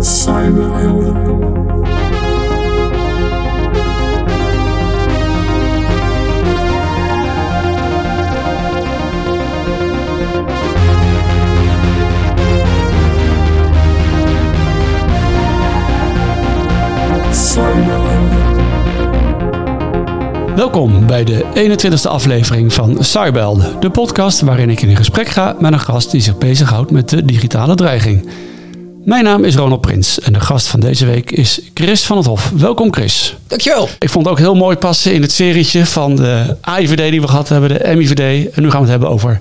Cyberhelden. Cyberhelden. Welkom bij de 21ste aflevering van Cyberbelden, de podcast waarin ik in gesprek ga met een gast die zich bezighoudt met de digitale dreiging. Mijn naam is Ronald Prins en de gast van deze week is Chris van het Hof. Welkom Chris. Dankjewel. Ik vond het ook heel mooi passen in het serietje van de AIVD die we gehad hebben, de MIVD. En nu gaan we het hebben over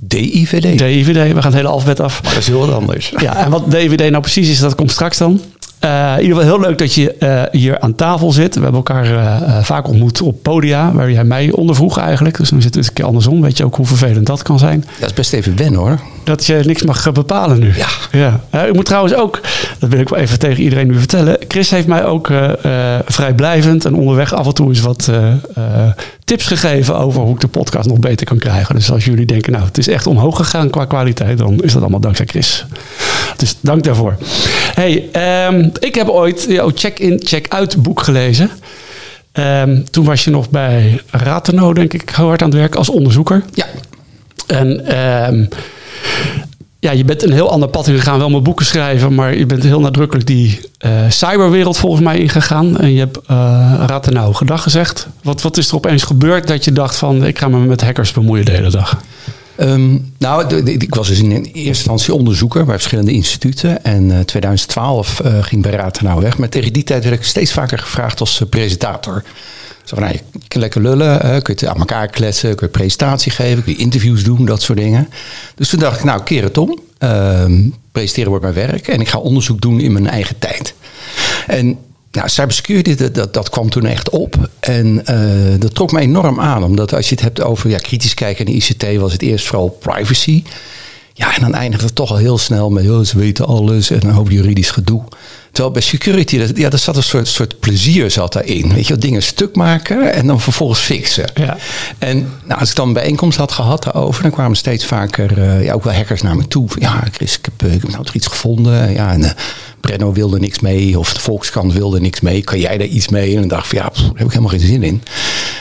DIVD. DIVD. We gaan het hele alfabet af. Dat is heel wat anders. Ja, en wat DIVD nou precies is, dat komt straks dan. Eh, in ieder geval heel leuk dat je eh, hier aan tafel zit. We hebben elkaar eh, vaak ontmoet op podia, waar jij mij ondervroeg eigenlijk. Dus nu zit het een keer andersom. Weet je ook hoe vervelend dat kan zijn. Dat is best even wennen hoor. Dat je niks mag bepalen nu. Ja. ja. Ik moet trouwens ook, dat wil ik wel even tegen iedereen nu vertellen. Chris heeft mij ook vrijblijvend en onderweg af en toe eens wat tips gegeven over hoe ik de podcast nog beter kan krijgen. Dus als jullie denken, nou, het is echt omhoog gegaan qua kwaliteit, dan is dat allemaal dankzij Chris. Dus dank daarvoor. Hey, ehm, ik heb ooit jouw check-in, check-out boek gelezen. Ehm, toen was je nog bij Rateno, denk ik, heel hard aan het werk als onderzoeker. Ja. En ehm, ja, je bent een heel ander pad ingegaan. Wel met boeken schrijven, maar je bent heel nadrukkelijk die eh, cyberwereld volgens mij ingegaan. En je hebt uh, gedag gezegd. Wat, wat is er opeens gebeurd dat je dacht van... ik ga me met hackers bemoeien de hele dag? Ehm, nou, ik was dus in eerste instantie onderzoeker bij verschillende instituten. En eh 2012 eh, ging bij Ratenau weg. Maar tegen die tijd werd ik steeds vaker gevraagd als eh, presentator. Zo van, nou, je kan lekker lullen, kun je aan elkaar kletsen, kun je presentatie geven, kun je interviews doen, dat soort dingen. Dus toen dacht ik, nou, keer het om. Ehm, presenteren wordt mijn werk en ik ga onderzoek doen in mijn eigen tijd. En nou, cybersecurity, dat, dat, kwam toen echt op. En eh, dat trok me enorm aan. Omdat als je het hebt over ja, kritisch kijken in de ICT, was het eerst vooral privacy. Ja, en dan eindigt het toch al heel snel met, oh, ze weten alles en een hoop juridisch gedoe. Terwijl bij security, dat, ja, er zat een soort, soort plezier zat daarin. Weet je, dingen stuk maken en dan vervolgens fixen. Ja. En nou, als ik dan een bijeenkomst had gehad daarover, dan kwamen steeds vaker eh, ja, ook wel hackers naar me toe. Van, Ja, Chris, ik heb, eh, ik heb nou toch iets gevonden. Ja, en eh, Brenno wilde niks mee, of de Volkskrant wilde niks mee. Kan jij daar iets mee? En dan dacht ik van ja, pff, daar heb ik helemaal geen zin in.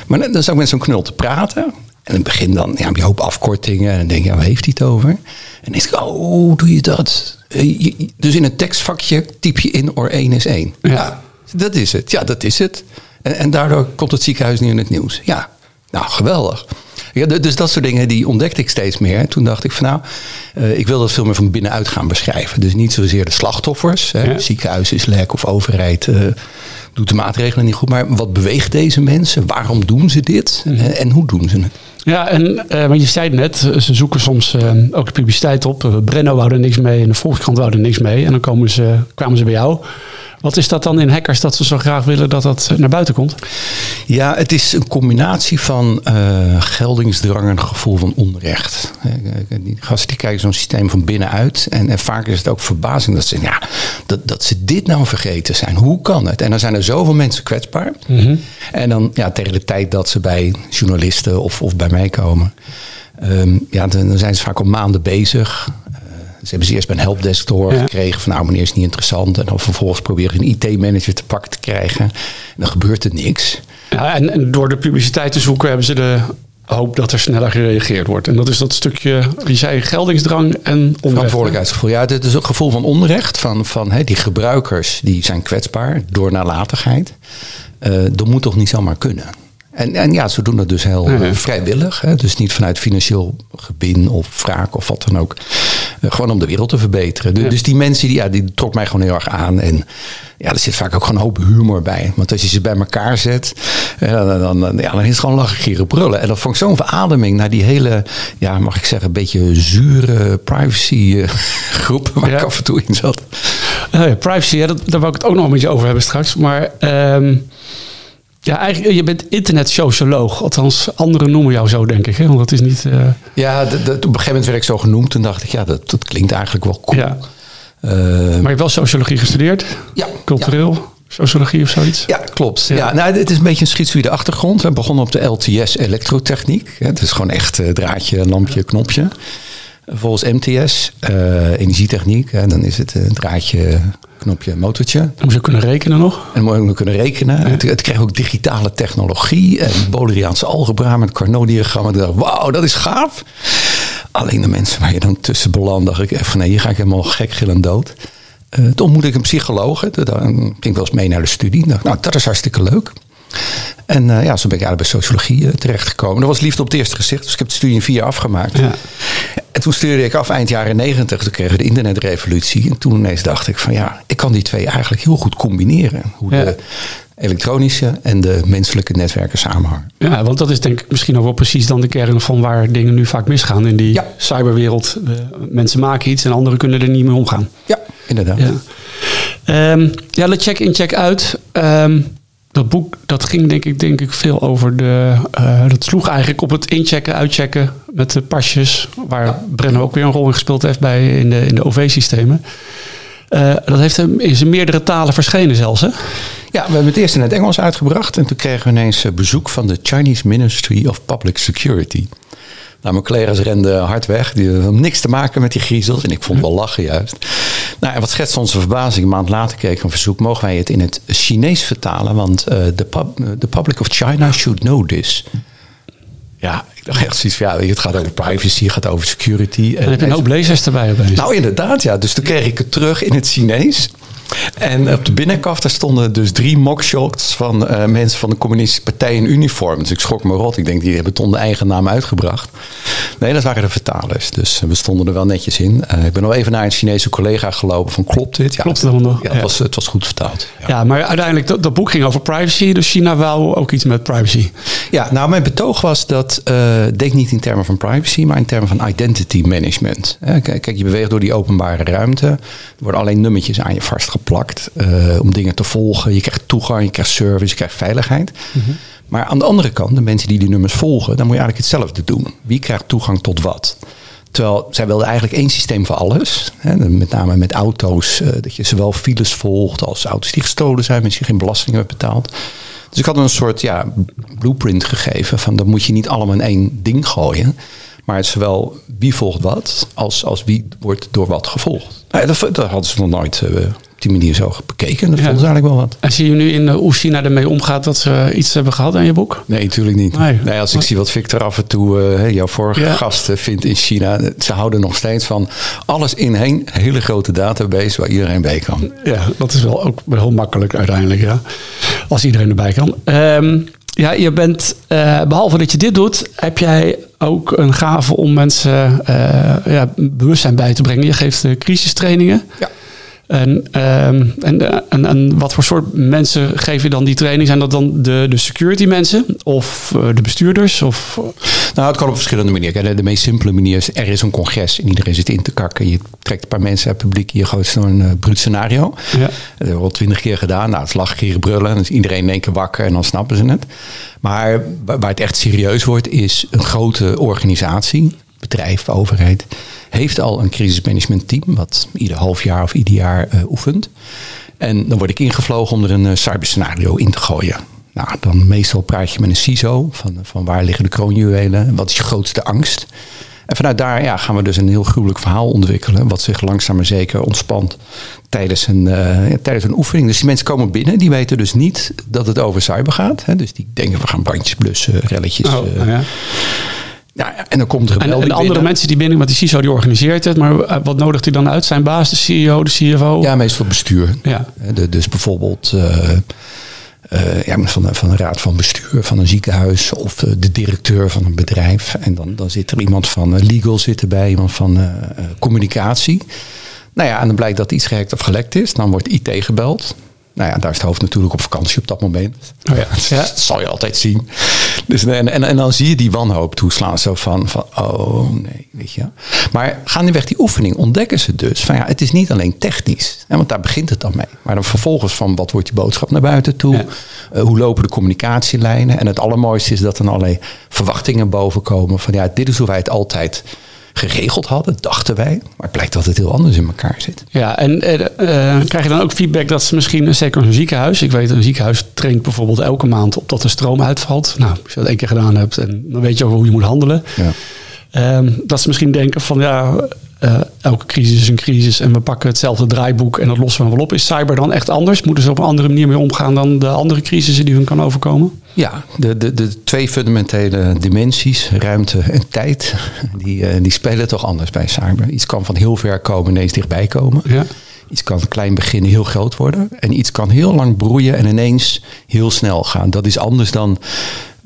Maar dan, dan zat ik met zo'n knul te praten. En in het begin dan ja, heb je een hoop afkortingen. En dan denk je, ja, waar heeft hij het over? En dan denk ik, oh, doe je dat? Eh, dus in een tekstvakje typ je in or 1 is 1. Ja. Dat is het. Ja, dat is het. En, en daardoor komt het ziekenhuis nu in het nieuws. Ja, nou, geweldig. Ja, dus dat soort dingen die ontdekte ik steeds meer. Toen dacht ik van nou, eh, ik wil dat veel meer van binnenuit gaan beschrijven. Dus niet zozeer de slachtoffers. Hè, Ja. Ziekenhuis is lek of overheid eh, doet de maatregelen niet goed. Maar wat beweegt deze mensen? Waarom doen ze dit? En, en hoe doen ze het? Ja, en eh, want je zei net, eh, ze zoeken soms eh, ook de publiciteit op. Eh, Brenno wou er niks mee en de Volkskrant wou er niks mee. En dan komen ze, kwamen ze bij jou. Wat is dat dan in hackers dat ze zo graag willen dat dat naar buiten komt? Ja, het is een combinatie van eh, geldingsdrang en een gevoel van onrecht. Eh, Die gasten die kijken zo'n systeem van binnenuit. En, en vaak is het ook verbazing dat ze, ja, dat, dat ze dit nou vergeten zijn. Hoe kan het? En dan zijn er zoveel mensen kwetsbaar. En dan ja, tegen de tijd dat ze bij journalisten of, of bij mij komen... ehm, ja, dan zijn ze vaak al maanden bezig. Ze hebben ze eerst bij een helpdesk te horen Ja. gekregen van nou meneer is niet interessant. En dan vervolgens proberen ze een IT-manager te pakken te krijgen. En dan gebeurt er niks. Ja, en, en door de publiciteit te zoeken hebben ze de hoop dat er sneller gereageerd wordt. En dat is dat stukje, je zei geldingsdrang en onrecht. Verantwoordelijkheidsgevoel. Ja, het is een gevoel van onrecht. Van, van hè, die gebruikers die zijn kwetsbaar door nalatigheid. Eh dat moet toch niet zomaar kunnen. En, en ja, ze doen dat dus heel eh, vrijwillig. Hè? Dus niet vanuit financieel gewin of wraak of wat dan ook. Eh, gewoon om de wereld te verbeteren. Du- Ja. Dus die mensen die, ja, die trok mij gewoon heel erg aan. En ja, er zit vaak ook gewoon een hoop humor bij. Want als je ze bij elkaar zet, eh, dan, dan, dan, ja, dan is het gewoon lachen, gieren, brullen. En dat vond ik zo'n verademing naar die hele, ja, mag ik zeggen, een beetje zure privacy groep waar Ja. ik af en toe in zat. Privacy, ja, daar wil ik het ook nog met je over hebben straks. Maar ehm, ja, eigenlijk, je bent internetsocioloog. Althans, anderen noemen jou zo, denk ik. Hè? Want dat is niet... eh, Ja, dat- dat- op een gegeven moment werd ik zo genoemd. Toen dacht ik, ja, dat, dat klinkt eigenlijk wel cool. ja. Eh, Maar je hebt wel sociologie gestudeerd? ja, Cultureel? Sociologie of zoiets? Ja, klopt. Ja. Ja. nou, het is een beetje een schietsuïde achtergrond. We begonnen op de LTS elektrotechniek. Het is gewoon echt eh, draadje, lampje, knopje. Volgens MTS, uh, energietechniek, dan is het een draadje, knopje, motortje. Moet je kunnen rekenen nog. En dan moet je kunnen rekenen. Ja. Het, het kreeg ook digitale technologie en algebra met Carnot-diagrammen. Ik dacht, wauw, dat is gaaf. Alleen de mensen waar je dan tussen belandt, dacht ik even, nee, hier ga ik helemaal gek gillend dood. Uh, toen ontmoette ik een psycholoog. Dan ging ik wel eens mee naar de studie. Dacht, nou, dat is hartstikke leuk. En uh, ja, zo ben ik eigenlijk bij sociologie uh, terechtgekomen. Dat was liefde op het eerste gezicht. Dus ik heb de studie in vier jaar afgemaakt. Ja. En toen studeerde ik af eind jaren negentig. Toen kregen we de internetrevolutie. En toen ineens dacht ik van ja, ik kan die twee eigenlijk heel goed combineren. Hoe ja. de elektronische en de menselijke netwerken samenhangen. Ja, want dat is denk ik misschien ook wel precies dan de kern van waar dingen nu vaak misgaan in die ja. cyberwereld. De mensen maken iets en anderen kunnen er niet mee omgaan. Ja, inderdaad. Ja, um, ja de check-in, check-out. Um, dat boek dat ging denk ik, denk ik veel over de. Uh, dat sloeg eigenlijk op het inchecken, uitchecken met de pasjes. Waar ja. Ook weer een rol in gespeeld heeft bij in de, in de OV-systemen. Uh, dat heeft hem in zijn meerdere talen verschenen zelfs. Hè? Ja, we hebben het eerst in het Engels uitgebracht. En toen kregen we ineens bezoek van de Chinese Ministry of Public Security. Nou, mijn collega's renden hard weg. Die hadden niks te maken met die griezels. En ik vond wel lachen juist. Nou, en wat schetst onze verbazing? Een maand later kreeg ik een verzoek. Mogen wij het in het Chinees vertalen? Want the, pub, the public of China should know this. Ja, dacht echt zoiets van, ja, het gaat over privacy, het gaat over security. En heb je een hoop lezers erbij opeens. Nou, inderdaad, ja. Dus toen kreeg ik het terug in het Chinees. En op de binnenkant daar stonden dus drie mockshots van uh, mensen van de communistische partij in uniform. Dus ik schrok me rot. Ik denk, die hebben het onder eigen naam uitgebracht. Nee, dat waren de vertalers. Dus we stonden er wel netjes in. Uh, ik ben nog even naar een Chinese collega gelopen van klopt dit? Ja, klopt het nog? Ja, het, Was, het was goed vertaald. Ja, ja maar uiteindelijk, dat, dat, boek ging over privacy. Dus China wou ook iets met privacy. Ja, nou mijn betoog was dat, uh, denk niet in termen van privacy, maar in termen van identity management. Kijk, kijk, je beweegt door die openbare ruimte. Er worden alleen nummertjes aan je vastgeplakt uh, om dingen te volgen. Je krijgt toegang, je krijgt service, je krijgt veiligheid. Mm -hmm. Maar aan de andere kant, de mensen die die nummers volgen, dan moet je eigenlijk hetzelfde doen. Wie krijgt toegang tot wat? Terwijl zij wilden eigenlijk één systeem voor alles. Hè, met name met auto's, uh, dat je zowel files volgt als auto's die gestolen zijn, mensen die geen belasting hebben betaald. Dus ik had een soort ja, blueprint gegeven van dat moet je niet allemaal in één ding gooien. Maar het is zowel wie volgt wat, als, als wie wordt door wat gevolgd. Nou, dat, dat hadden ze nog nooit uh, op die manier zo bekeken. Dat ja. vond ze eigenlijk wel wat. En zie je nu in hoe China ermee omgaat dat ze iets hebben gehad aan je boek? Nee, natuurlijk niet. Nee, nee als ik zie wat Victor af en toe, uh, jouw vorige ja. gast, vindt in China. Ze houden nog steeds van alles in één hele grote database waar iedereen bij kan. Ja, dat is wel ook heel makkelijk uiteindelijk. Ja. Als iedereen erbij kan. Um, ja, je bent, uh, behalve dat je dit doet, heb jij ook een gave om mensen uh, ja, bewustzijn bij te brengen. Je geeft uh, crisistrainingen. Ja. En, um, en, en, en, wat voor soort mensen geef je dan die training? Zijn dat dan de, de security mensen of uh, de bestuurders? Of? Nou, het kan op verschillende manieren. De, de meest simpele manier is, er is een congres en iedereen zit in te kakken. Je trekt een paar mensen uit het publiek, je gooit zo'n uh, bruut scenario. Ja. Dat hebben we al twintig keer gedaan. Nou, het lachen, keren, brullen. Dan is iedereen in één keer wakker en dan snappen ze het. Maar waar het echt serieus wordt, is een grote organisatie, bedrijf, overheid heeft al een crisismanagement team, wat ieder half jaar of ieder jaar uh, oefent. En dan word ik ingevlogen om er een uh, cyberscenario in te gooien. Nou, dan meestal praat je met een CISO van, van waar liggen de kroonjuwelen, wat is je grootste angst. En vanuit daar ja, gaan we dus een heel gruwelijk verhaal ontwikkelen, wat zich langzaam maar zeker ontspant tijdens een, uh, tijdens een oefening. Dus die mensen komen binnen, die weten dus niet dat het over cyber gaat. Hè? Dus die denken we gaan brandjes blussen, relletjes. Oh, uh, ja. Ja, en dan komt er En, en de andere mensen die binnen, want die CISO die organiseert het, maar wat nodigt hij dan uit? Zijn baas, de CEO, de CFO? Ja, meestal bestuur. Ja. De, dus bijvoorbeeld uh, uh, ja, van, van een raad van bestuur van een ziekenhuis of de directeur van een bedrijf. En dan, dan zit er iemand van legal zit erbij, iemand van uh, communicatie. Nou ja, en dan blijkt dat iets gehackt of gelekt is. Dan wordt IT gebeld. Nou ja, daar is het hoofd natuurlijk op vakantie op dat moment. Oh ja. ja. Dat zal je altijd zien. Dus, en, en, en dan zie je die wanhoop toeslaan. Zo van, van oh nee, weet je. Maar gaandeweg die oefening ontdekken ze dus van ja, het is niet alleen technisch. Hè, want daar begint het dan mee. Maar dan vervolgens van wat wordt die boodschap naar buiten toe? Ja. Uh, hoe lopen de communicatielijnen? En het allermooiste is dat er allerlei verwachtingen bovenkomen. Van ja, dit is hoe wij het altijd geregeld hadden, dachten wij. Maar het blijkt dat het heel anders in elkaar zit. Ja, en uh, krijg je dan ook feedback dat ze misschien, zeker een ziekenhuis, ik weet een ziekenhuis traint bijvoorbeeld elke maand op dat de stroom uitvalt. Nou, als je dat één keer gedaan hebt, en dan weet je ook hoe je moet handelen. Ja. Ehm, dat ze misschien denken van ja, eh, elke crisis is een crisis en we pakken hetzelfde draaiboek en dat lossen we wel op. Is cyber dan echt anders? Moeten ze op een andere manier mee omgaan dan de andere crisissen die hun kan overkomen? Ja, de, de, de twee fundamentele dimensies, ruimte en tijd, die, eh, die spelen toch anders bij cyber. Iets kan van heel ver komen ineens dichtbij komen. Ja. Iets kan klein beginnen, heel groot worden. En iets kan heel lang broeien en ineens heel snel gaan. Dat is anders dan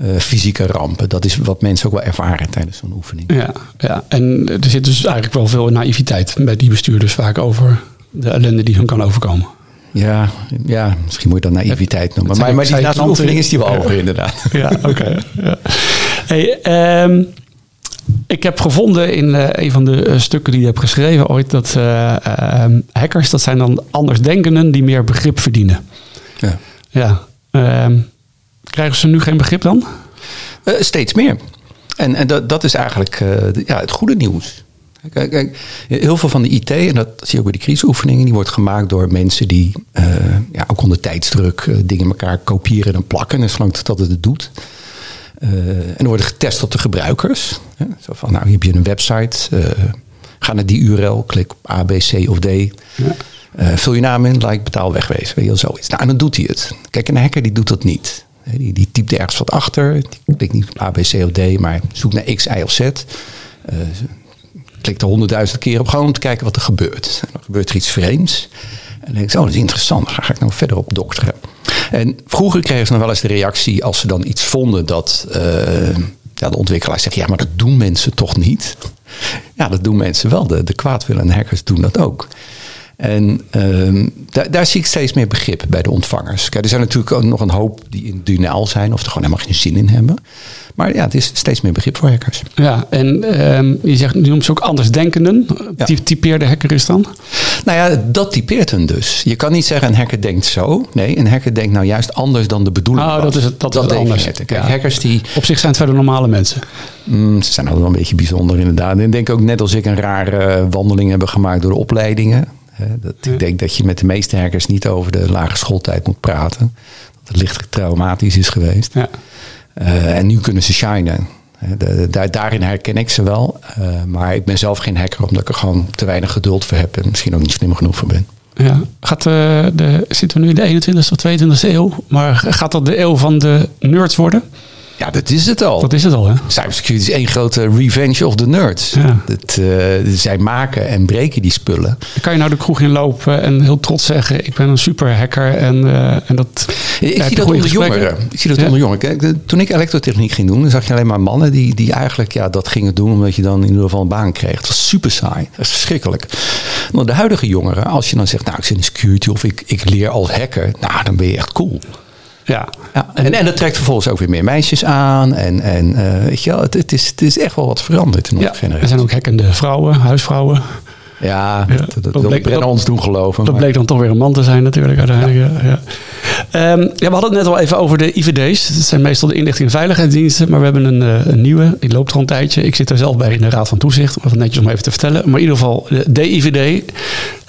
uh, fysieke rampen. Dat is wat mensen ook wel ervaren tijdens zo'n oefening. Ja, ja, en er zit dus eigenlijk wel veel naïviteit bij die bestuurders vaak over de ellende die hun kan overkomen. Ja, ja, misschien moet je dat naïviteit noemen. Maar, maar die na zo'n oefening is die wel over, inderdaad. Ja, oké. ja. Hey, um, ik heb gevonden in uh, een van de uh, stukken die je hebt geschreven ooit dat uh, hackers, dat zijn dan andersdenkenden die meer begrip verdienen. Ja. ja ehm, krijgen ze nu geen begrip dan? steeds meer. En, en dat, dat is eigenlijk ja, het goede nieuws. Kijk, kijk, heel veel van de IT, en dat zie je ook bij de crisisoefeningen, die wordt gemaakt door mensen die ja, ook onder tijdsdruk dingen elkaar kopiëren en plakken. En zolang dat het het doet. En worden getest op de gebruikers. Zo van, nou, hier heb je een website. Ga naar die URL, klik op A, B, C of D. Ja. Uh, vul je naam in, like, betaal, wegwezen. Weet je, zoiets. Nou, en dan doet hij het. Kijk, een hacker die doet dat niet. Die, die ergens wat achter. Die klikt niet op A, B, C of D, maar zoekt naar X, Y of Z. klikt er honderdduizend keer op, gewoon om te kijken wat er gebeurt. Dan gebeurt er iets vreemds. En dan denk ik, oh, dat is interessant. Dan ga ik nou verder op dokteren. En vroeger kregen ze nog wel eens de reactie als ze dan iets vonden dat uh, ja, de ontwikkelaar zegt, ja, maar dat doen mensen toch niet? Ja, dat doen mensen wel. De, de kwaadwillende hackers doen dat ook. En uh, daar, daar, zie ik steeds meer begrip bij de ontvangers. Kijk, er zijn natuurlijk ook nog een hoop die in dunaal zijn of er gewoon helemaal geen zin in hebben. Maar ja, het is steeds meer begrip voor hackers. Ja, en uh, je zegt, nu noemt ze ook andersdenkenden. Ja. Typeerde hacker is dan? Nou ja, dat typeert hen dus. Je kan niet zeggen een hacker denkt zo. Nee, een hacker denkt nou juist anders dan de bedoeling oh, dat is het, dat, dat is het anders. Kijk, ja. hackers die... Op zich zijn het verder normale mensen. Mm, ze zijn altijd wel een beetje bijzonder inderdaad. En ik denk ook net als ik een rare wandeling hebben gemaakt door de opleidingen. Dat, ik denk dat je met de meeste hackers niet over de lage schooltijd moet praten. Dat het licht traumatisch is geweest. Ja. Uh, en nu kunnen ze shinen. De, de, daarin herken ik ze wel. Uh, maar ik ben zelf geen hacker omdat ik er gewoon te weinig geduld voor heb. En misschien ook niet slim genoeg voor ben. Ja, gaat, uh, de, zitten we nu in de 21ste of 22e eeuw? Maar gaat dat de eeuw van de nerds worden? Ja, dat is het al. Dat is het al, hè? Cybersecurity is één grote revenge of the nerds. Ja. Dat, uh, zij maken en breken die spullen. Kan je nou de kroeg inlopen en heel trots zeggen... ik ben een super hacker en, uh, en dat... Ik zie dat onder jongeren. Ik zie dat ja. onder jongeren. Kijk, toen ik elektrotechniek ging doen... dan zag je alleen maar mannen die, die eigenlijk ja, dat gingen doen... omdat je dan in ieder geval een baan kreeg. Het was super saai. Dat is verschrikkelijk. Maar de huidige jongeren, als je dan zegt... nou, ik zit in security of ik, ik leer als hacker... nou, dan ben je echt cool. Ja. ja en, en dat trekt vervolgens ook weer meer meisjes aan. En, en uh, weet je wel, het, het, is, het is echt wel wat veranderd in onze ja, generatie. Er zijn ook hekkende vrouwen, huisvrouwen. Ja, ja, dat, dat, dat bleek dat, ons doen geloven. Dat maar. bleek dan toch weer een man te zijn natuurlijk uiteindelijk. Ja. Ja. Um, ja, we hadden het net al even over de IVD's. Dat zijn meestal de inlichting- en veiligheidsdiensten. Maar we hebben een, een, nieuwe, die loopt al een tijdje. Ik zit er zelf bij in de Raad van Toezicht. Wat netjes om even te vertellen. Maar in ieder geval de DIVD.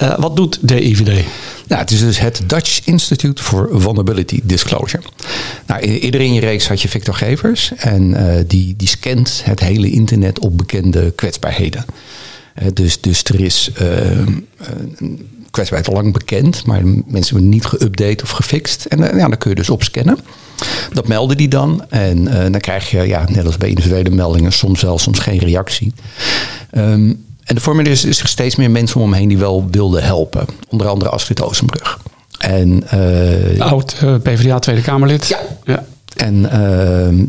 Uh, wat doet DIVD? Nou, het is dus het Dutch Institute for Vulnerability Disclosure. Nou, eerder in je reeks had je Victor Gevers. En uh, die, die scant het hele internet op bekende kwetsbaarheden. Uh, dus, dus er is uh, kwetsbaarheid lang bekend, maar mensen hebben niet geüpdate of gefixt. En ja, dan kun je dus opscannen. Dat melden die dan. En dan krijg je, ja, net als bij individuele meldingen, soms wel, soms geen reactie. Um, en de formulier is, is er steeds meer mensen om hem heen die wel wilden helpen. Onder andere Astrid Oostenbrug. En, uh, Oud uh, PvdA Tweede Kamerlid. Ja. ja. En uh,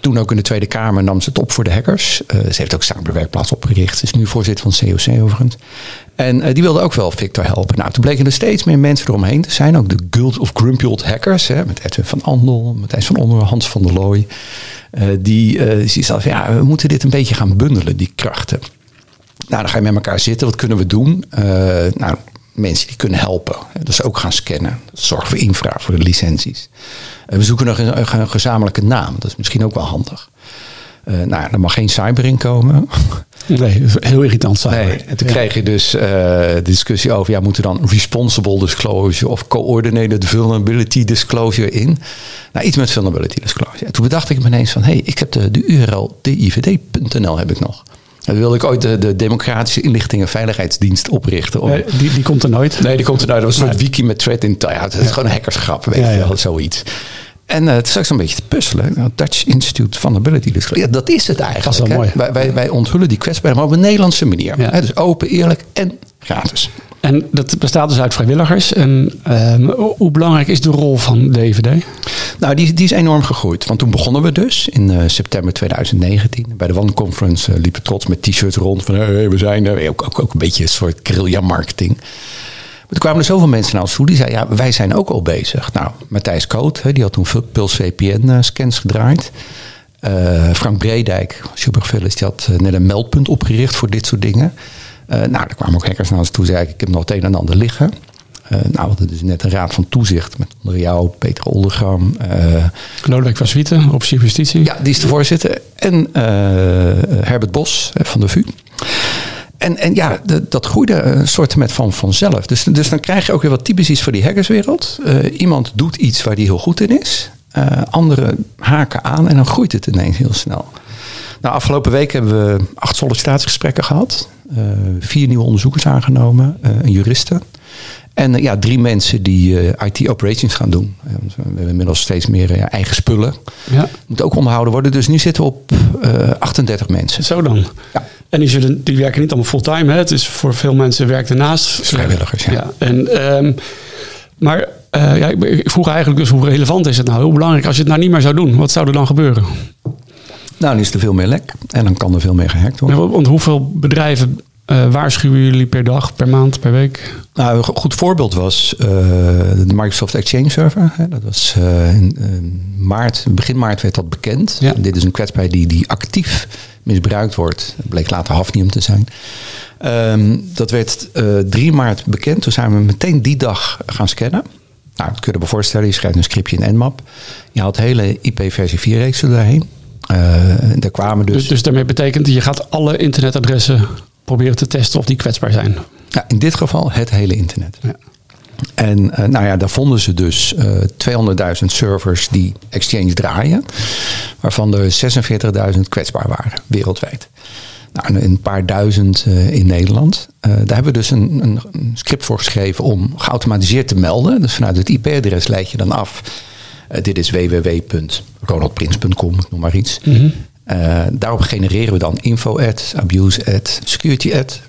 toen ook in de Tweede Kamer nam ze het op voor de hackers. Uh, ze heeft ook samenwerkplaats opgericht. Ze is nu voorzitter van COC overigens. En uh, die wilde ook wel Victor helpen. Nou, toen bleken er steeds meer mensen eromheen te zijn. Ook de Guild of Grumpy Old Hackers. Hè, met Edwin van Andel, Matthijs van Onder, Hans van der Looy. Uh, die, uh, van, ja, we moeten dit een beetje gaan bundelen, die krachten. Nou, dan ga je met elkaar zitten. Wat kunnen we doen? Uh, nou, mensen die kunnen helpen. Dus ook gaan scannen. Zorg voor infra, voor de licenties. Uh, we zoeken nog een, een, gezamenlijke naam. Dat is misschien ook wel handig. Uh, nou, er mag geen cyber in komen. Nee, heel irritant cyber. Nee, en toen kreeg je dus uh, de discussie over, ja, moet er dan responsible disclosure of coordinated vulnerability disclosure in? Nou, iets met vulnerability disclosure. En toen bedacht ik me ineens van, hé, hey, ik heb de, de URL divd.nl heb ik nog. Dan wilde ik ooit de, de Democratische Inlichting en Veiligheidsdienst oprichten. Om... Nee, die, die komt er nooit. Nee, die komt er nooit. Dat was een soort wiki met thread in. Ja, het is gewoon een hackersgrap, weet je wel, zoiets. En uh, het is een beetje te puzzelen. Nou, Dutch Institute Vulnerability dus Ja, dat is het eigenlijk. Dat is wel mooi. Wij, wij, wij, onthullen die kwetsbaarheid, maar op een Nederlandse manier. Hè? Dus open, eerlijk en gratis. En dat bestaat dus uit vrijwilligers. En uh, hoe belangrijk is de rol van DVD? Nou, die, die is enorm gegroeid. Want toen begonnen we dus in uh, september 2019. Bij de One Conference uh, liepen trots met t-shirts rond van hey, we zijn er. Ook, ook, ook een beetje een soort guerrilla marketing. Maar toen kwamen er zoveel mensen naar ons toe die zeiden: Ja, wij zijn ook al bezig. Nou, Matthijs Koot, die had toen Pulse VPN-scans gedraaid. Uh, Frank Bredijk, supergevullis, die had net een meldpunt opgericht voor dit soort dingen. Uh, nou, daar kwamen ook hackers naar ons toe, zeiden: Ik heb nog het een en ander liggen. Uh, nou, we hadden dus net een raad van toezicht met onder jou Peter Oldergram. Uh, Lodewijk van Zwieten, officier justitie. Ja, die is de voorzitter. En Herbert Bos van de VU. En, en ja, de, dat groeide een soort met van vanzelf. Dus, dus dan krijg je ook weer wat typisch iets voor die hackerswereld. Uh, iemand doet iets waar die heel goed in is. Anderen haken aan en dan groeit het ineens heel snel. Nou, afgelopen week hebben we acht sollicitatiegesprekken gehad. Uh, vier nieuwe onderzoekers aangenomen, een juriste. En ja, drie mensen die IT operations gaan doen. we hebben inmiddels steeds meer eigen spullen. Ja. Moet ook onderhouden worden. Dus nu zitten we op 38 mensen. Zo dan. Ja. En die, zullen, die werken niet allemaal fulltime. Hè? Het is voor veel mensen werkt ernaast. Vrijwilligers, ja. ja. En, um, maar ja, ik vroeg eigenlijk dus hoe relevant is het nou? Hoe belangrijk als je het nou niet meer zou doen? Wat zou er dan gebeuren? Nou, dan is er veel meer lek en dan kan er veel meer gehackt worden. Want hoeveel bedrijven uh, waarschuwen jullie per dag, per maand, per week? Nou, een goed voorbeeld was uh, de Microsoft Exchange Server. Dat was uh, in maart, begin maart werd dat bekend. Ja. Dit is een kwetsbaarheid die, die actief misbruikt wordt. Het bleek later hafnium te zijn. Um, dat werd 3 maart bekend. Toen zijn we meteen die dag gaan scannen. Nou, dat kun je voorstellen. Je schrijft een scriptje in Nmap. Je haalt hele IP-versie 4-reeksen daarheen. Daar kwamen dus... dus... Dus daarmee betekent je gaat alle internetadressen proberen te testen of die kwetsbaar zijn. Ja, in dit geval het hele internet. Ja. En uh, nou ja, daar vonden ze dus uh, 200.000 servers die Exchange draaien, waarvan er 46.000 kwetsbaar waren wereldwijd. Nou, een paar duizend uh, in Nederland. daar hebben we dus een, een, een, script voor geschreven om geautomatiseerd te melden. Dus vanuit het IP-adres leid je dan af. Dit is www.ronaldprins.com, noem maar iets. Mm -hmm. Uh, daarop genereren we dan info-ad, abuse-ad, security-ad.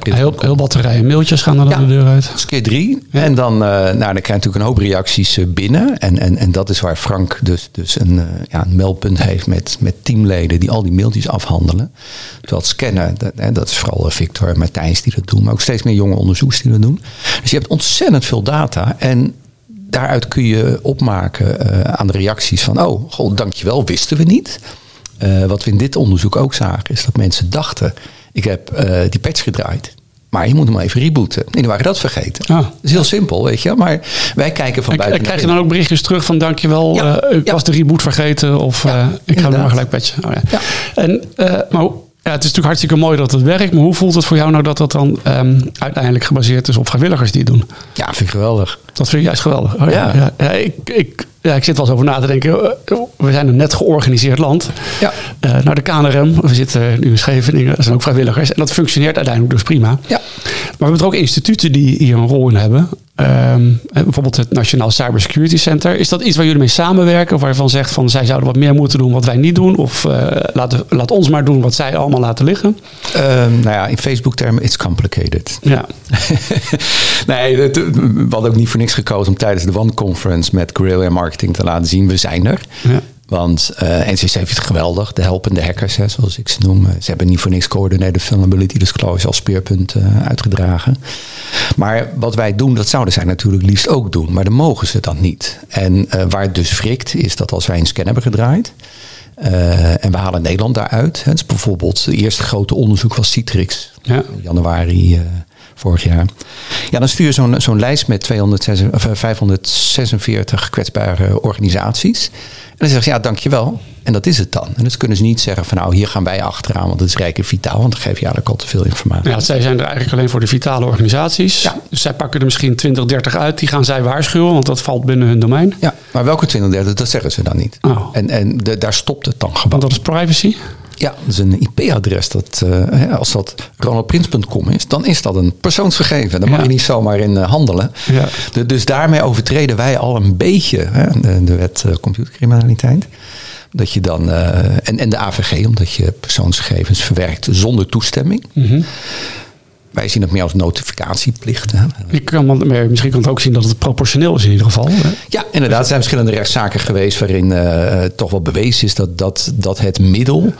Heel, heel batterijen mailtjes gaan er dan ja, de deur uit. Dat is keer drie. Ja. En dan, uh, nou, dan krijg je natuurlijk een hoop reacties uh, binnen. En, en, en dat is waar Frank dus, dus een, ja, een meldpunt heeft met, met teamleden die al die mailtjes afhandelen. Terwijl het scannen, dat, hè, dat is vooral Victor en Matthijs die dat doen. Maar ook steeds meer jonge onderzoekers die dat doen. Dus je hebt ontzettend veel data. En daaruit kun je opmaken aan de reacties van... oh, god, dankjewel, wisten we niet... Uh, wat we in dit onderzoek ook zagen, is dat mensen dachten: ik heb uh, die patch gedraaid. Maar je moet hem even rebooten. En die waren dat vergeten. Ah. Dat is heel simpel, weet je. Maar wij kijken van buiten. En krijg je dan ook berichtjes terug van dankjewel, ja, uh, ik ja. was de reboot vergeten. Of ja, ik ga hem maar gelijk patchen. Oh, ja. En, maar ja, het is natuurlijk hartstikke mooi dat het werkt. Maar hoe voelt het voor jou nou dat dat dan um, uiteindelijk gebaseerd is op vrijwilligers die het doen? Ja, vind ik geweldig. Dat vind ik juist geweldig. Oh, ja. Ja, ja. ik, ik, ja, ik zit wel eens over na te denken. We zijn een net georganiseerd land. Ja. Uh, naar de KNRM, we zitten nu in Scheveningen, dat zijn ook vrijwilligers. En dat functioneert uiteindelijk dus prima. Ja. Maar we hebben ook instituten die hier een rol in hebben. Um, bijvoorbeeld het Nationaal Cybersecurity Center. Is dat iets waar jullie mee samenwerken? Of waarvan zegt van zij zouden wat meer moeten doen wat wij niet doen? Of uh, laat, laat ons maar doen wat zij allemaal laten liggen? Um, nou ja, in Facebook-termen, it's complicated. Ja. nee, het, we hadden ook niet voor niks gekozen om tijdens de One Conference met guerrilla marketing te laten zien, we zijn er. Ja. Want uh, NCC heeft het geweldig, de helpende hackers, hè, zoals ik ze noem. Ze hebben niet voor niks Coordinated Vulnerability Disclosure als speerpunt uh, uitgedragen. Maar wat wij doen, dat zouden zij natuurlijk liefst ook doen. Maar dan mogen ze dat niet. En waar het dus frikt, is dat als wij een scan hebben gedraaid... en we halen Nederland daaruit. Het is bijvoorbeeld het eerste grote onderzoek was Citrix. Ja. In januari vorig jaar. Ja, dan stuur je zo'n zo'n lijst met 206, of, eh, 546 kwetsbare organisaties. En dan zeg je, ja, dankjewel. En dat is het dan. En dus kunnen ze niet zeggen van nou, hier gaan wij achteraan, want het is rijk en vitaal. Want dan geef je eigenlijk al te veel informatie. Ja, zij zijn er eigenlijk alleen voor de vitale organisaties. Ja. Dus zij pakken er misschien 20, 30 uit. Die gaan zij waarschuwen, want dat valt binnen hun domein. Ja, maar welke 2030, dat zeggen ze dan niet. Oh. En, en de- daar stopt het dan Want gewoon. dat is privacy. Ja, dat is een IP-adres. Dat, eh, als dat ronaldprins.com is, dan is dat een persoonsgegeven. Daar mag je niet zomaar in eh, handelen. Ja. De- dus daarmee overtreden wij al een beetje hè, de, de wet eh, computercriminaliteit. Dat je dan, eh, en, en de AVG, omdat je persoonsgegevens verwerkt zonder toestemming. Mhm. Wij zien het meer als notificatieplicht. Je kan, misschien kan het ook zien dat het proportioneel is in ieder geval. hè? Ja, inderdaad. Er zijn verschillende rechtszaken geweest waarin eh, toch wel bewezen is dat, dat, dat het middel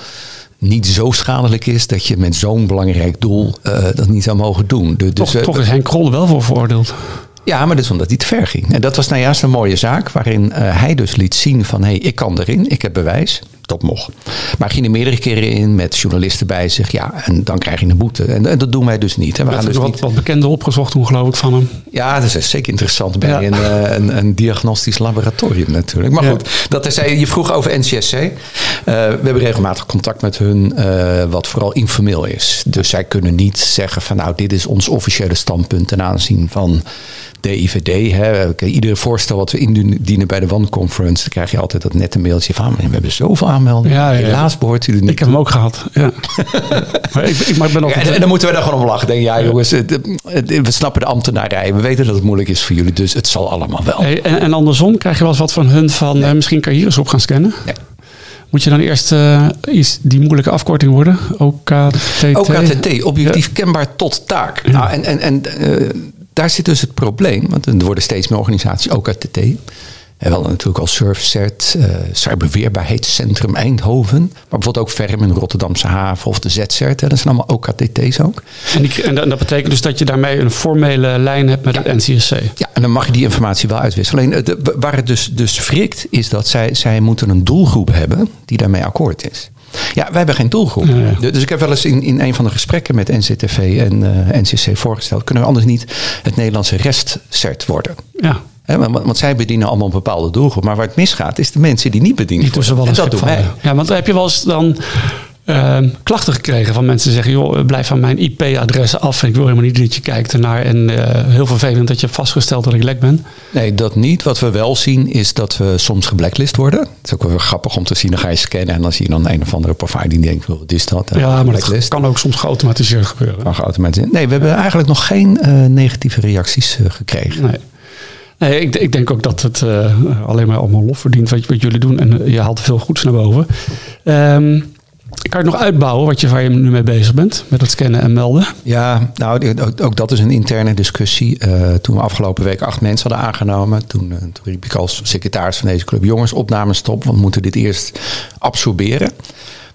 niet zo schadelijk is dat je met zo'n belangrijk doel eh, dat niet zou mogen doen. Dus, Toch, eh, toch is Henk Krol wel voor veroordeeld. Ja, maar is omdat hij te ver ging. En dat was nou juist een mooie zaak waarin eh, hij dus liet zien van hé, hey, ik kan erin, ik heb bewijs. Dat mocht. Maar hij ging er meerdere keren in met journalisten bij zich. Ja, en dan krijg je een boete. En, en dat doen wij dus niet. Hè. We gaan dus wat, niet wat bekende opgezold toen geloof ik van hem. ja, dat is zeker interessant bij Ja. een, eh, een, een diagnostisch laboratorium natuurlijk. Maar Ja. goed, dat is, je vroeg over NCSC. Eh, we hebben regelmatig contact met hun, eh, wat vooral informeel is. Dus zij kunnen niet zeggen van nou, dit is ons officiële standpunt ten aanzien van de IVD. Hè. Oké, Ieder voorstel wat we indienen bij de One Conference, dan krijg je altijd dat nette mailtje van we hebben zoveel aanmeldingen. Ja, ja, ja. Helaas behoort u er niet Ik heb hem ook gehad. Ja. maar, ik, ik, maar ik ben ja, en, en dan moeten we daar gewoon om lachen. Denk, ja, jongens, we snappen de ambtenarij. We weten dat het moeilijk is voor jullie, dus het zal allemaal wel. Hey, en, en andersom krijg je wel eens wat van hun van... eh, misschien kan je hier eens op gaan scannen. Nee. Moet je dan eerst eh, iets, die moeilijke afkorting worden? OKTT? OKTT, objectief kenbaar tot taak. Nou, en en, en eh, daar zit dus het probleem, want er worden steeds meer organisaties OKTT. We hadden natuurlijk al SurfCert, eh Cyberweerbaarheidscentrum Eindhoven. Maar bijvoorbeeld ook Verm in Rotterdamse haven of de ZCert. Dat zijn allemaal OKTT's ook. En, die, en, dat- en betekent dus dat je daarmee een formele lijn hebt met het NCSC. Ja, en dan mag je die informatie wel uitwisselen. Alleen eh, de- waar het dus, dus wrikt, is dat zij, zij moeten een doelgroep hebben die daarmee akkoord is. Ja, wij hebben geen doelgroep. Dus ik heb wel eens in, in een van de gesprekken met NCTV en eh, NCC voorgesteld... kunnen we anders niet het Nederlandse restcert worden? Ja, Want, want zij bedienen allemaal een bepaalde doelgroep. Maar waar het misgaat, is de mensen die niet bediend die tussen wel En dat doen wij. Ja, want heb je wel eens dan ehm, klachten gekregen van mensen die zeggen... joh, blijf van mijn IP-adres af. Ik wil helemaal niet dat je kijkt ernaar. En eh, heel vervelend dat je hebt vastgesteld dat ik lek ben. Nee, dat niet. Wat we wel zien is dat we soms geblacklist worden. Het is ook wel grappig om te zien. Dan ga je scannen en dan zie je dan een of andere provider die denkt, "Oh, wat is dat? Ja, maar dat kan ook soms geautomatiseerd gebeuren. Kan geautomatiseerd. Nee, we hebben eigenlijk nog geen eh, negatieve reacties eh, gekregen. Nee. Nee, ik, ik denk ook dat het eh, alleen maar allemaal lof verdient wat, jullie doen. En eh, je haalt veel goeds naar boven. Ehm, kan je nog uitbouwen wat je, waar je nu mee bezig bent? Met het scannen en melden? Ja, nou, ook, dat is een interne discussie. Eh, toen we afgelopen week acht mensen hadden aangenomen, toen, toen riep ik als secretaris van deze club: jongens, opname stop, want we moeten dit eerst absorberen.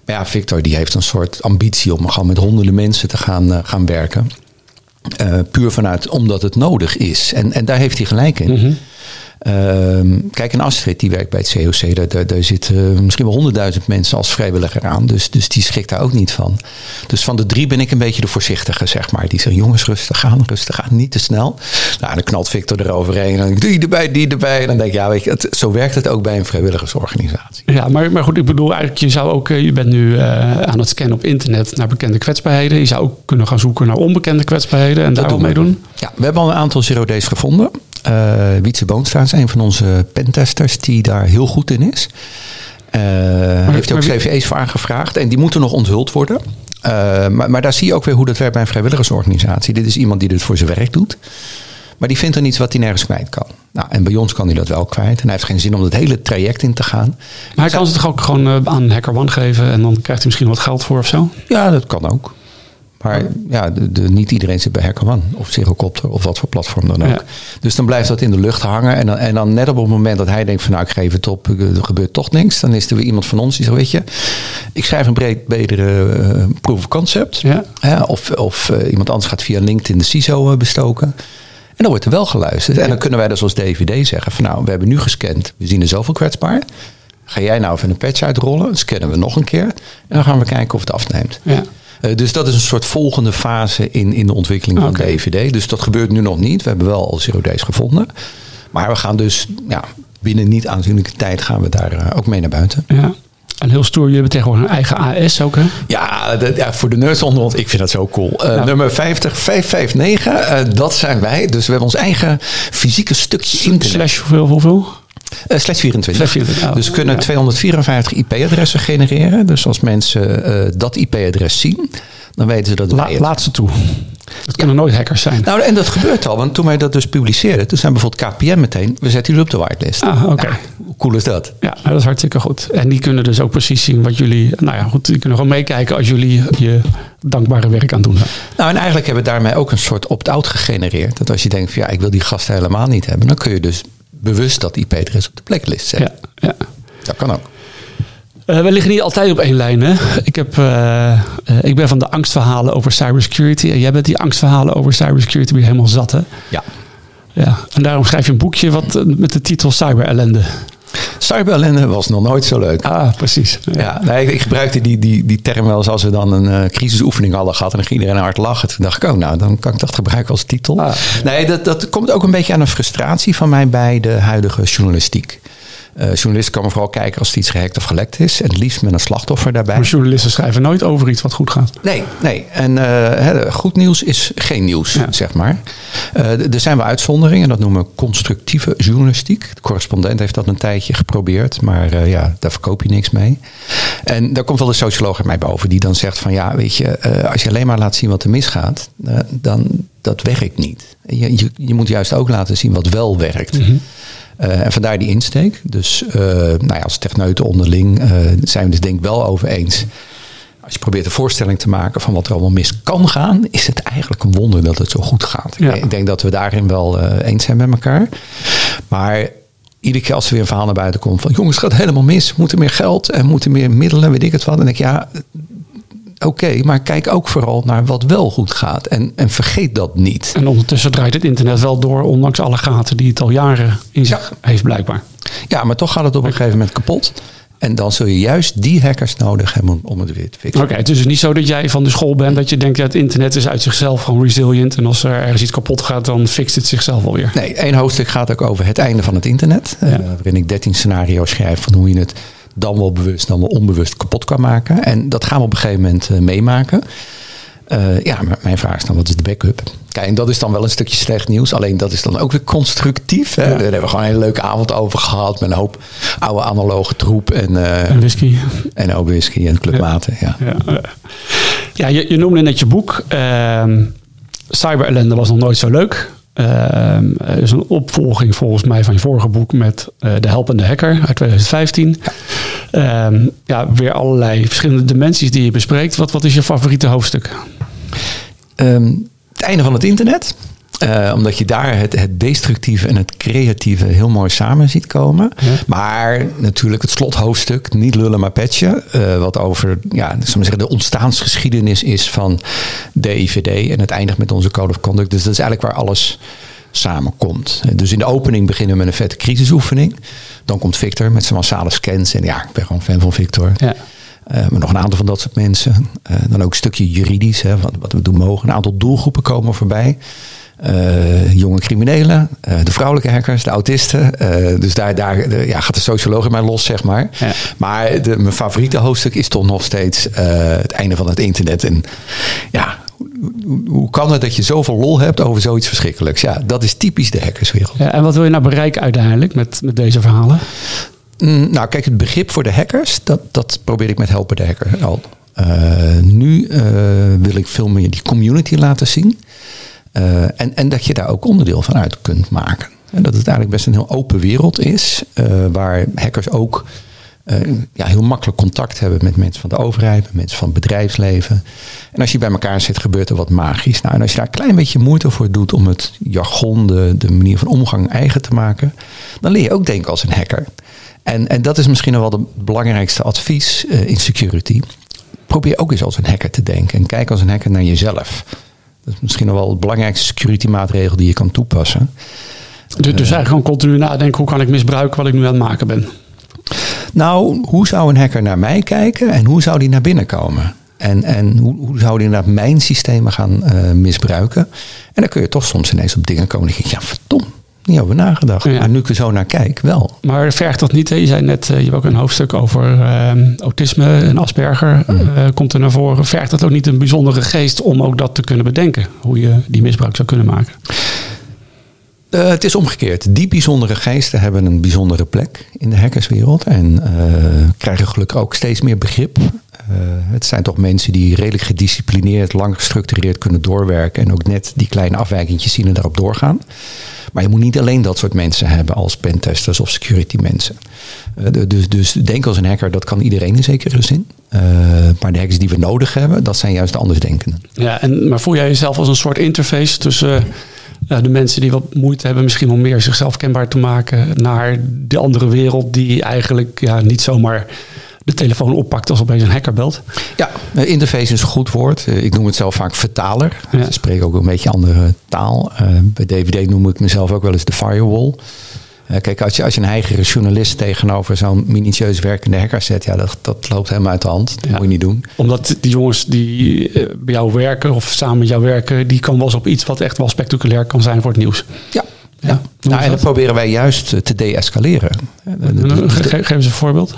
Maar ja, Victor die heeft een soort ambitie om gewoon met honderden mensen te gaan, gaan werken. Eh, puur vanuit omdat het nodig is. En, en daar heeft hij gelijk in. Ehm, kijk, en Astrid die werkt bij het COC. Daar, daar, daar zitten misschien wel honderdduizend mensen als vrijwilliger aan. Dus, dus die schrikt daar ook niet van. Dus van de drie ben ik een beetje de voorzichtige, zeg maar. Die zeggen, jongens, rustig aan, rustig aan, niet te snel. Nou, dan knalt Victor eroverheen. En die erbij, die erbij. En dan denk ik, ja, weet je, het, zo werkt het ook bij een vrijwilligersorganisatie. Ja, maar, maar goed, ik bedoel eigenlijk, je zou ook, eh, je bent nu eh, aan het scannen op internet naar bekende kwetsbaarheden. Je zou ook kunnen gaan zoeken naar onbekende kwetsbaarheden en daar doen mee doen. Ja, we hebben al een aantal zero days gevonden. Eh Wietse Boonstra is een van onze pentesters die daar heel goed in is. Eh heeft ook wie- CVE's voor aangevraagd. En die moeten nog onthuld worden. Eh, maar, maar daar zie je ook weer hoe dat werkt bij een vrijwilligersorganisatie. Dit is iemand die dit voor zijn werk doet. Maar die vindt er iets wat hij nergens kwijt kan. Nou, en bij ons kan hij dat wel kwijt. En hij heeft geen zin om het hele traject in te gaan. Maar hij kan ze toch ook gewoon aan Hacker One geven en dan krijgt hij misschien wat geld voor of zo? Ja, dat kan ook. Maar ja, de, de- niet iedereen zit bij HackerOne of Zerocopter of wat voor platform dan ook. Ja. Dus dan blijft dat in de lucht hangen. En dan, en dan net op het moment dat hij denkt van nou ik geef het op, er gebeurt toch niks. Dan is er weer iemand van ons die zegt weet je, ik schrijf een breed betere eh, proof of concept. Ja. Hè, of of eh, iemand anders gaat via LinkedIn de CISO eh, bestoken. En dan wordt er wel geluisterd. En dan kunnen wij dus als DVD zeggen van nou we hebben nu gescand. We zien er zoveel kwetsbaar. Ga jij nou even een patch uitrollen? Scannen we nog een keer. En dan gaan we kijken of het afneemt. Ja. Eh, dus dat is een soort volgende fase in, in de ontwikkeling van Oké. DVD. Dus dat gebeurt nu nog niet. We hebben wel al zero days gevonden. Maar we gaan dus ja, binnen niet aanzienlijke tijd gaan we daar eh, ook mee naar buiten. Ja. En heel stoer, jullie hebben tegenwoordig een eigen AS ook, hè? Ja, de- ja, voor de nerds onder ons, ik vind dat zo cool. Ja. Nummer 50, 559, eh, dat zijn wij. Dus we hebben ons eigen fysieke stukje internet. Slash hoeveel, hoeveel? Eh, slash 24. Slash 24, oh. Dus kunnen Ja. 254 IP-adressen genereren. Dus als mensen eh, dat IP-adres zien, dan weten ze dat La, het laat ze toe. Het kunnen nooit hackers zijn. Nou, en dat gebeurt al. Want toen wij dat dus publiceerden, toen zijn bijvoorbeeld KPM meteen, we zetten jullie op de whitelist. Ah, oké. Hoe cool is dat? Ja, nou, dat is hartstikke goed. En die kunnen dus ook precies zien wat jullie... Nou ja, goed, die kunnen gewoon meekijken als jullie je dankbare werk aan doen zijn. Nou, en eigenlijk hebben we daarmee ook een soort opt-out gegenereerd. Dat als je denkt van ja, ik wil die gasten helemaal niet hebben, dan kun je dus bewust dat IP-adres op de blacklist zetten. Ja, ja. Dat kan ook. Eh, we liggen niet altijd op één lijn. Hè? Ik, heb, eh, eh, ik ben van de angstverhalen over cybersecurity. En jij bent die angstverhalen over cybersecurity weer helemaal zat. Hè? Ja. Ja. En daarom schrijf je een boekje wat, met de titel Cyberellende. Cyberellende was nog nooit zo leuk. Ah, precies. Ja, nee, ik, ik gebruikte die, die, die term wel eens als we dan een eh, crisisoefening hadden gehad en dan ging iedereen hard lachen. Toen dacht ik, oh nou, dan kan ik dat gebruiken als titel. Ah. Nee, dat, dat komt ook een beetje aan een frustratie van mij bij de huidige journalistiek. Eh journalisten komen vooral kijken als het iets gehackt of gelekt is. En het liefst met een slachtoffer daarbij. Maar journalisten schrijven nooit over iets wat goed gaat. Nee, nee. En eh, goed nieuws is geen nieuws, Ja. zeg maar. D- er zijn wel uitzonderingen, dat noemen we constructieve journalistiek. De correspondent heeft dat een tijdje geprobeerd, maar ja, daar verkoop je niks mee. En daar komt wel de socioloog in mij boven, die dan zegt van ja, weet je, als je alleen maar laat zien wat er misgaat, dan dat werkt niet. Je, je, je moet juist ook laten zien wat wel werkt. Eh, en vandaar die insteek. Dus eh, nou ja, als techneuten onderling eh, zijn we dus denk ik wel over eens. Als je probeert een voorstelling te maken van wat er allemaal mis kan gaan, is het eigenlijk een wonder dat het zo goed gaat. Ja. Ik denk dat we daarin wel eens zijn met elkaar. Maar iedere keer als er weer een verhaal naar buiten komt van jongens, het gaat helemaal mis, moeten meer geld en moeten meer middelen, weet ik het wat. Dan denk ik, ja, oké, maar kijk ook vooral naar wat wel goed gaat. En, en vergeet dat niet. En ondertussen draait het internet wel door, ondanks alle gaten die het al jaren in zich heeft, blijkbaar. Ja, maar toch gaat het op een gegeven moment kapot. En dan zul je juist die hackers nodig hebben om- het weer te fixen. Oké, het is dus niet zo dat jij van de school bent dat je denkt, ja, het internet is uit zichzelf gewoon resilient. En als er ergens iets kapot gaat, dan fixt het zichzelf alweer. Nee, één hoofdstuk gaat ook over het einde van het internet. eh, waarin ik 13 scenario's schrijf van hoe je het dan wel bewust, dan wel onbewust kapot kan maken. En dat gaan we op een gegeven moment eh, meemaken. Eh, ja, maar mijn vraag is dan, wat is de backup? Kijk, en dat is dan wel een stukje slecht nieuws. Alleen dat is dan ook weer constructief. Hè? Ja. Daar hebben we gewoon een hele leuke avond over gehad. Met een hoop oude analoge troep. En, eh, En whisky. en ook whisky en clubmaten. Ja. Ja, ja je, je noemde net je boek. ehm Cyberellende was nog nooit zo leuk. Ehm, Er is een opvolging volgens mij van je vorige boek met eh, De Helpende Hacker uit 2015. Ja. ja, weer allerlei verschillende dimensies die je bespreekt. Wat, wat is je favoriete hoofdstuk? Ehm, het einde van het internet. Eh, omdat je daar het, het destructieve en het creatieve heel mooi samen ziet komen. Ja. Maar natuurlijk het slothoofdstuk, niet lullen maar petje. eh, wat over ja, zeggen, de ontstaansgeschiedenis is van de IVD. En het eindigt met onze Code of Conduct. Dus dat is eigenlijk waar alles samenkomt. Dus in de opening beginnen we met een vette crisisoefening. Dan komt Victor met zijn massale scans. En ja, ik ben gewoon fan van Victor. Ja. Eh, maar nog een aantal van dat soort mensen. Dan ook een stukje juridisch, hè, wat, wat we doen mogen. Een aantal doelgroepen komen voorbij. Eh, jonge criminelen, eh, de vrouwelijke hackers, de autisten. Eh, dus daar, daar ja, gaat de socioloog in mij los, zeg maar. Ja. Maar de, mijn favoriete hoofdstuk is toch nog steeds het einde van het internet. En ja, hoe, kan het dat je zoveel lol hebt over zoiets verschrikkelijks? Ja, dat is typisch de hackerswereld. Ja, en wat wil je nou bereiken uiteindelijk met, met deze verhalen? Mm, Nou, kijk, het begrip voor de hackers, dat, dat probeer ik met Helpen de Hacker al. Nu wil ik veel meer die community laten zien. Eh, en, en dat je daar ook onderdeel van uit kunt maken. En dat het eigenlijk best een heel open wereld is, eh, waar hackers ook eh, ja, heel makkelijk contact hebben met mensen van de overheid, met mensen van het bedrijfsleven. En als je bij elkaar zit, gebeurt er wat magisch. Nou, en als je daar een klein beetje moeite voor doet om het jargon, de, manier van omgang eigen te maken, dan leer je ook denken als een hacker. En, en dat is misschien wel het belangrijkste advies in security. Probeer ook eens als een hacker te denken en kijk als een hacker naar jezelf. Dat is misschien nog wel het belangrijkste security maatregel die je kan toepassen. Dus, dus eigenlijk gewoon continu nadenken, hoe kan ik misbruiken wat ik nu aan het maken ben? Nou, hoe zou een hacker naar mij kijken en hoe zou die naar binnen komen? En, en hoe, hoe zouden inderdaad mijn systemen gaan uh, misbruiken? En dan kun je toch soms ineens op dingen komen en denk je, ja verdomd, niet over nagedacht. Ja. Maar nu ik er zo naar kijk, wel. Maar vergt dat niet? Hè? Je zei net, uh, je hebt ook een hoofdstuk over uh, autisme en Asperger. Mm. komt er naar voren. Vergt dat ook niet een bijzondere geest om ook dat te kunnen bedenken? Hoe je die misbruik zou kunnen maken? Uh, het is omgekeerd. Die bijzondere geesten hebben een bijzondere plek in de hackerswereld en uh, krijgen gelukkig ook steeds meer begrip. Uh, het zijn toch mensen die redelijk gedisciplineerd, lang gestructureerd kunnen doorwerken en ook net die kleine afwijkingjes zien en daarop doorgaan. Maar je moet niet alleen dat soort mensen hebben als pentesters of security mensen. dus, dus denk als een hacker, dat kan iedereen in zekere zin. maar de hackers die we nodig hebben, dat zijn juist de andersdenkenden. Ja, en, maar voel jij jezelf als een soort interface tussen uh, de mensen die wat moeite hebben misschien om meer zichzelf kenbaar te maken naar de andere wereld die eigenlijk ja, niet zomaar de telefoon oppakt als opeens een hacker belt. Ja, interface is een goed woord. Ik noem het zelf vaak vertaler. Ja. Ze spreken ook een beetje andere taal. Uh, bij DVD noem ik mezelf ook wel eens de firewall. Uh, kijk, als je, als je een heigere journalist tegenover zo'n minutieus werkende hacker zet, ja, dat, dat loopt helemaal uit de hand. Dat ja. moet je niet doen. Omdat die jongens die uh, bij jou werken of samen met jou werken, die kan wel eens op iets wat echt wel spectaculair kan zijn voor het nieuws. Ja. ja. Nou, en dat proberen wij juist te deescaleren. Ge geef eens een voorbeeld.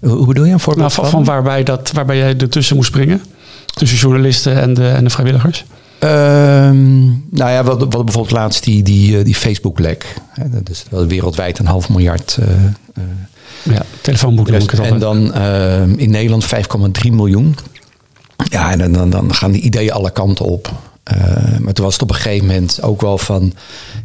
Hoe bedoel je een voorbeeld? Nou, van, van waarbij, dat, waarbij jij ertussen moest springen? Tussen journalisten en de, en de vrijwilligers? Um, nou ja, wat, wat bijvoorbeeld laatst die, die, die Facebook-lek. Dat is wel wereldwijd een half miljard. Uh, uh, ja, En dan uh, in Nederland 5,3 miljoen. Ja, en dan, dan gaan die ideeën alle kanten op. maar toen was het op een gegeven moment ook wel van...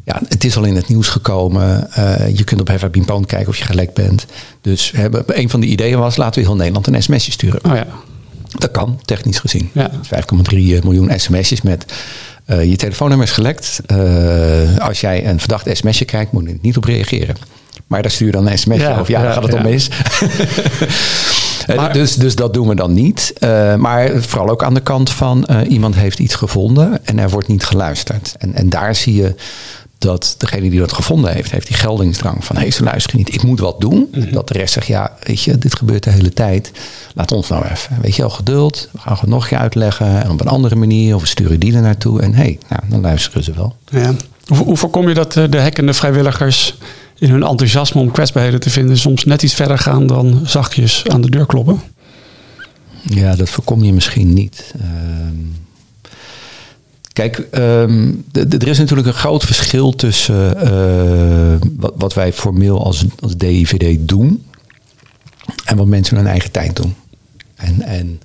Ja, het is al in het nieuws gekomen. je kunt op Heva Pimpon kijken of je gelekt bent. Dus hebben, een van die ideeën was... laten we heel Nederland een sms'je sturen. Oh ja. Dat kan, technisch gezien. Ja. 5,3 miljoen sms'jes met uh, je telefoonnummer is gelekt. Uh, als jij een verdacht sms'je krijgt, moet je er niet op reageren. Maar daar stuur je dan een sms'je ja, of ja, dan gaat het om mis. maar, dus, dus dat doen we dan niet. Uh, maar vooral ook aan de kant van iemand heeft iets gevonden en er wordt niet geluisterd. En, en daar zie je dat degene die dat gevonden heeft, heeft die geldingsdrang van hé, hey, ze luisteren niet, ik moet wat doen. Mm -hmm. Dat de rest zegt, ja, weet je, dit gebeurt de hele tijd. Laat ons nou even, weet je wel, geduld. We gaan het nog een keer uitleggen en op een andere manier. Of we sturen die er naartoe en hé, hey, nou, dan luisteren ze wel. Ja. Hoe, hoe voorkom je dat de hackende vrijwilligers in hun enthousiasme om kwetsbaarheden te vinden soms net iets verder gaan dan zachtjes aan de deur kloppen? Ja, dat voorkom je misschien niet. Uh, Kijk, um, er is natuurlijk een groot verschil tussen uh, wat, wat, wij formeel als, als DIVD doen en wat mensen in hun eigen tijd doen. En, en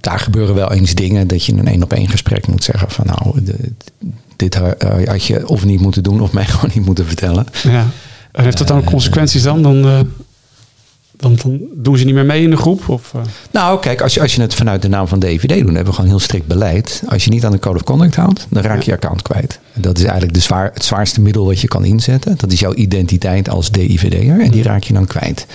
daar gebeuren wel eens dingen dat je in een één op één gesprek moet zeggen van nou, dit had je of niet moeten doen of mij gewoon niet moeten vertellen. Ja. En heeft dat dan consequenties dan? Dan uh, dan, dan, doen ze niet meer mee in de groep? Of, uh? Nou, kijk, als je, als je het vanuit de naam van DVD doet, dan hebben we gewoon heel strikt beleid. Als je niet aan de code of conduct houdt, dan raak je je account kwijt. En dat is eigenlijk de zwaar, het zwaarste middel wat je kan inzetten. Dat is jouw identiteit als DIVD'er en die raak je dan kwijt.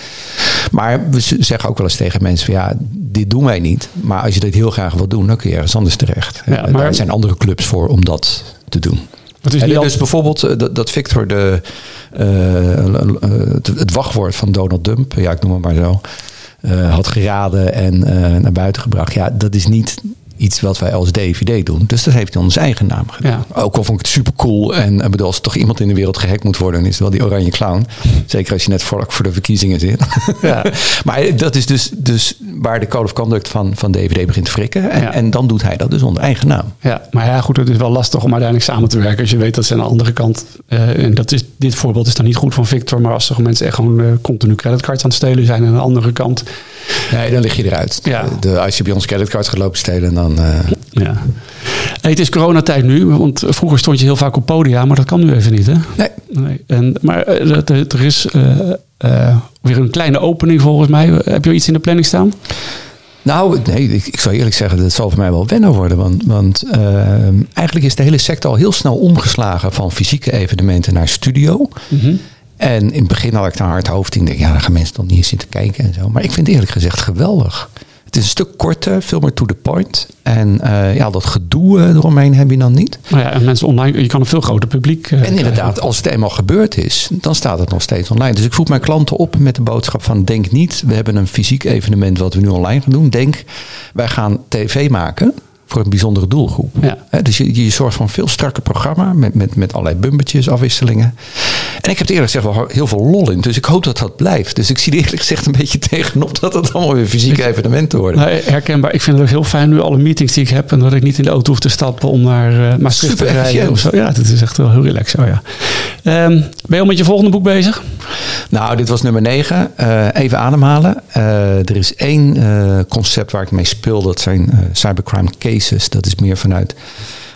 Maar we zeggen ook wel eens tegen mensen van ja, dit doen wij niet. Maar als je dit heel graag wil doen, dan kun je ergens anders terecht. Ja, maar... Er zijn andere clubs voor om dat te doen. Is niet dus bijvoorbeeld dat, dat Victor de, uh, het, het, wachtwoord van Donald Dump, ja, ik noem het maar zo, uh, had geraden en uh, naar buiten gebracht. Ja, dat is niet iets wat wij als DVD doen. Dus dat heeft hij onder zijn eigen naam gedaan. Ja. Ook al vond ik het super cool. En ik bedoel, als er toch iemand in de wereld gehackt moet worden, dan is het wel die oranje clown. Zeker als je net vlak voor de verkiezingen zit. Ja. maar dat is dus, dus waar de code of conduct van, van DVD begint te frikken. En, Ja. en dan doet hij dat dus onder eigen naam. Ja, maar ja, goed, het is wel lastig om uiteindelijk samen te werken. Als je weet dat ze aan de andere kant. eh, en dat is, dit voorbeeld is dan niet goed van Victor. Maar als er mensen echt gewoon eh, continu creditcards aan het stelen zijn. Aan de andere kant. Nee, dan lig je eruit. Ja. De, als je bij ons creditcards gaat lopen stelen, dan... eh, Ja. Hey, het is coronatijd nu. Want vroeger stond je heel vaak op podia. Maar dat kan nu even niet, hè? nee, Nee. En, maar er is eh, eh, weer een kleine opening volgens mij. Heb je iets in de planning staan? Nou, nee, ik, ik zou eerlijk zeggen, dat zal voor mij wel wennen worden. Want, want uh, eigenlijk is de hele sector al heel snel omgeslagen van fysieke evenementen naar studio. Mhm. En in het begin had ik daar hard hoofd in. Denk, ja, dan gaan mensen toch niet eens zitten kijken en zo. Maar ik vind het eerlijk gezegd geweldig. Het is een stuk korter, veel meer to the point. En uh, ja, dat gedoe uh, eromheen heb je dan niet. Nou ja, en mensen online, je kan een veel groter publiek. Uh, en inderdaad, als het eenmaal gebeurd is, dan staat het nog steeds online. Dus ik voed mijn klanten op met de boodschap van denk niet, we hebben een fysiek evenement wat we nu online gaan doen. Denk, wij gaan tv maken voor een bijzondere doelgroep. Ja. dus je, je zorgt voor een veel strakker programma met, met, met allerlei bumpertjes, afwisselingen. En ik heb het eerlijk gezegd wel heel veel lol in. Dus ik hoop dat dat blijft. Dus ik zie er eerlijk gezegd een beetje tegenop dat het allemaal weer fysieke evenementen worden. Nou, herkenbaar. Ik vind het ook heel fijn nu alle meetings die ik heb en dat ik niet in de auto hoef te stappen om naar uh, Maastricht te rijden. Of zo. Ja, dat is echt wel heel relaxed. Oh, ja. Um, ben je al met je volgende boek bezig? Nou, dit was nummer 9. Uh, eh, even ademhalen. Uh, er is één concept waar ik mee speel. Dat zijn cybercrime cases dat is meer vanuit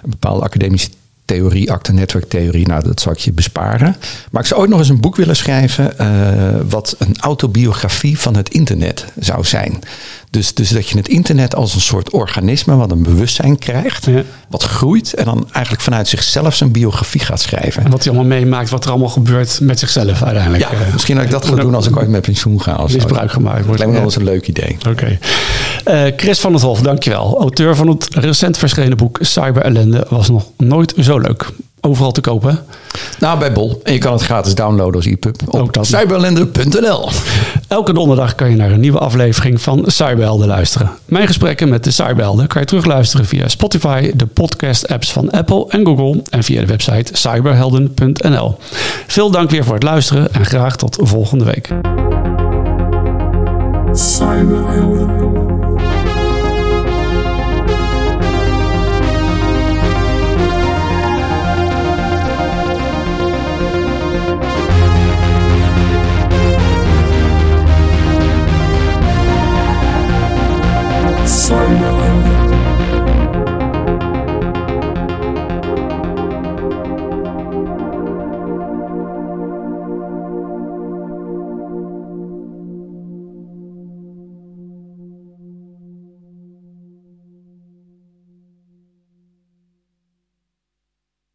een bepaalde academische theorie, acte netwerktheorie. Nou, dat zal ik je besparen. Maar ik zou ooit nog eens een boek willen schrijven. Uh, wat een autobiografie van het internet zou zijn. Dus, dus dat je het internet als een soort organisme wat een bewustzijn krijgt, wat groeit en dan eigenlijk vanuit zichzelf zijn biografie gaat schrijven. En wat hij allemaal meemaakt, wat er allemaal gebeurt met zichzelf uiteindelijk. Ja, uh, misschien dat ik dat ga doen als ik ooit met pensioen ga. Misbruik gemaakt wordt. Lijkt me wel eens een leuk idee. Oké. Okay. Uh, Chris van het Hof, dankjewel. Auteur van het recent verschenen boek Cyber Ellende was nog nooit zo leuk overal te kopen? Nou, bij Bol. En je kan het gratis downloaden als e-pub op cyberlender.nl. Elke donderdag kan je naar een nieuwe aflevering van Cyberhelden luisteren. Mijn gesprekken met de Cyberhelden kan je terugluisteren via Spotify, de podcast-apps van Apple en Google en via de website cyberhelden.nl. Veel dank weer voor het luisteren en graag tot volgende week. Cyberhelden. sun.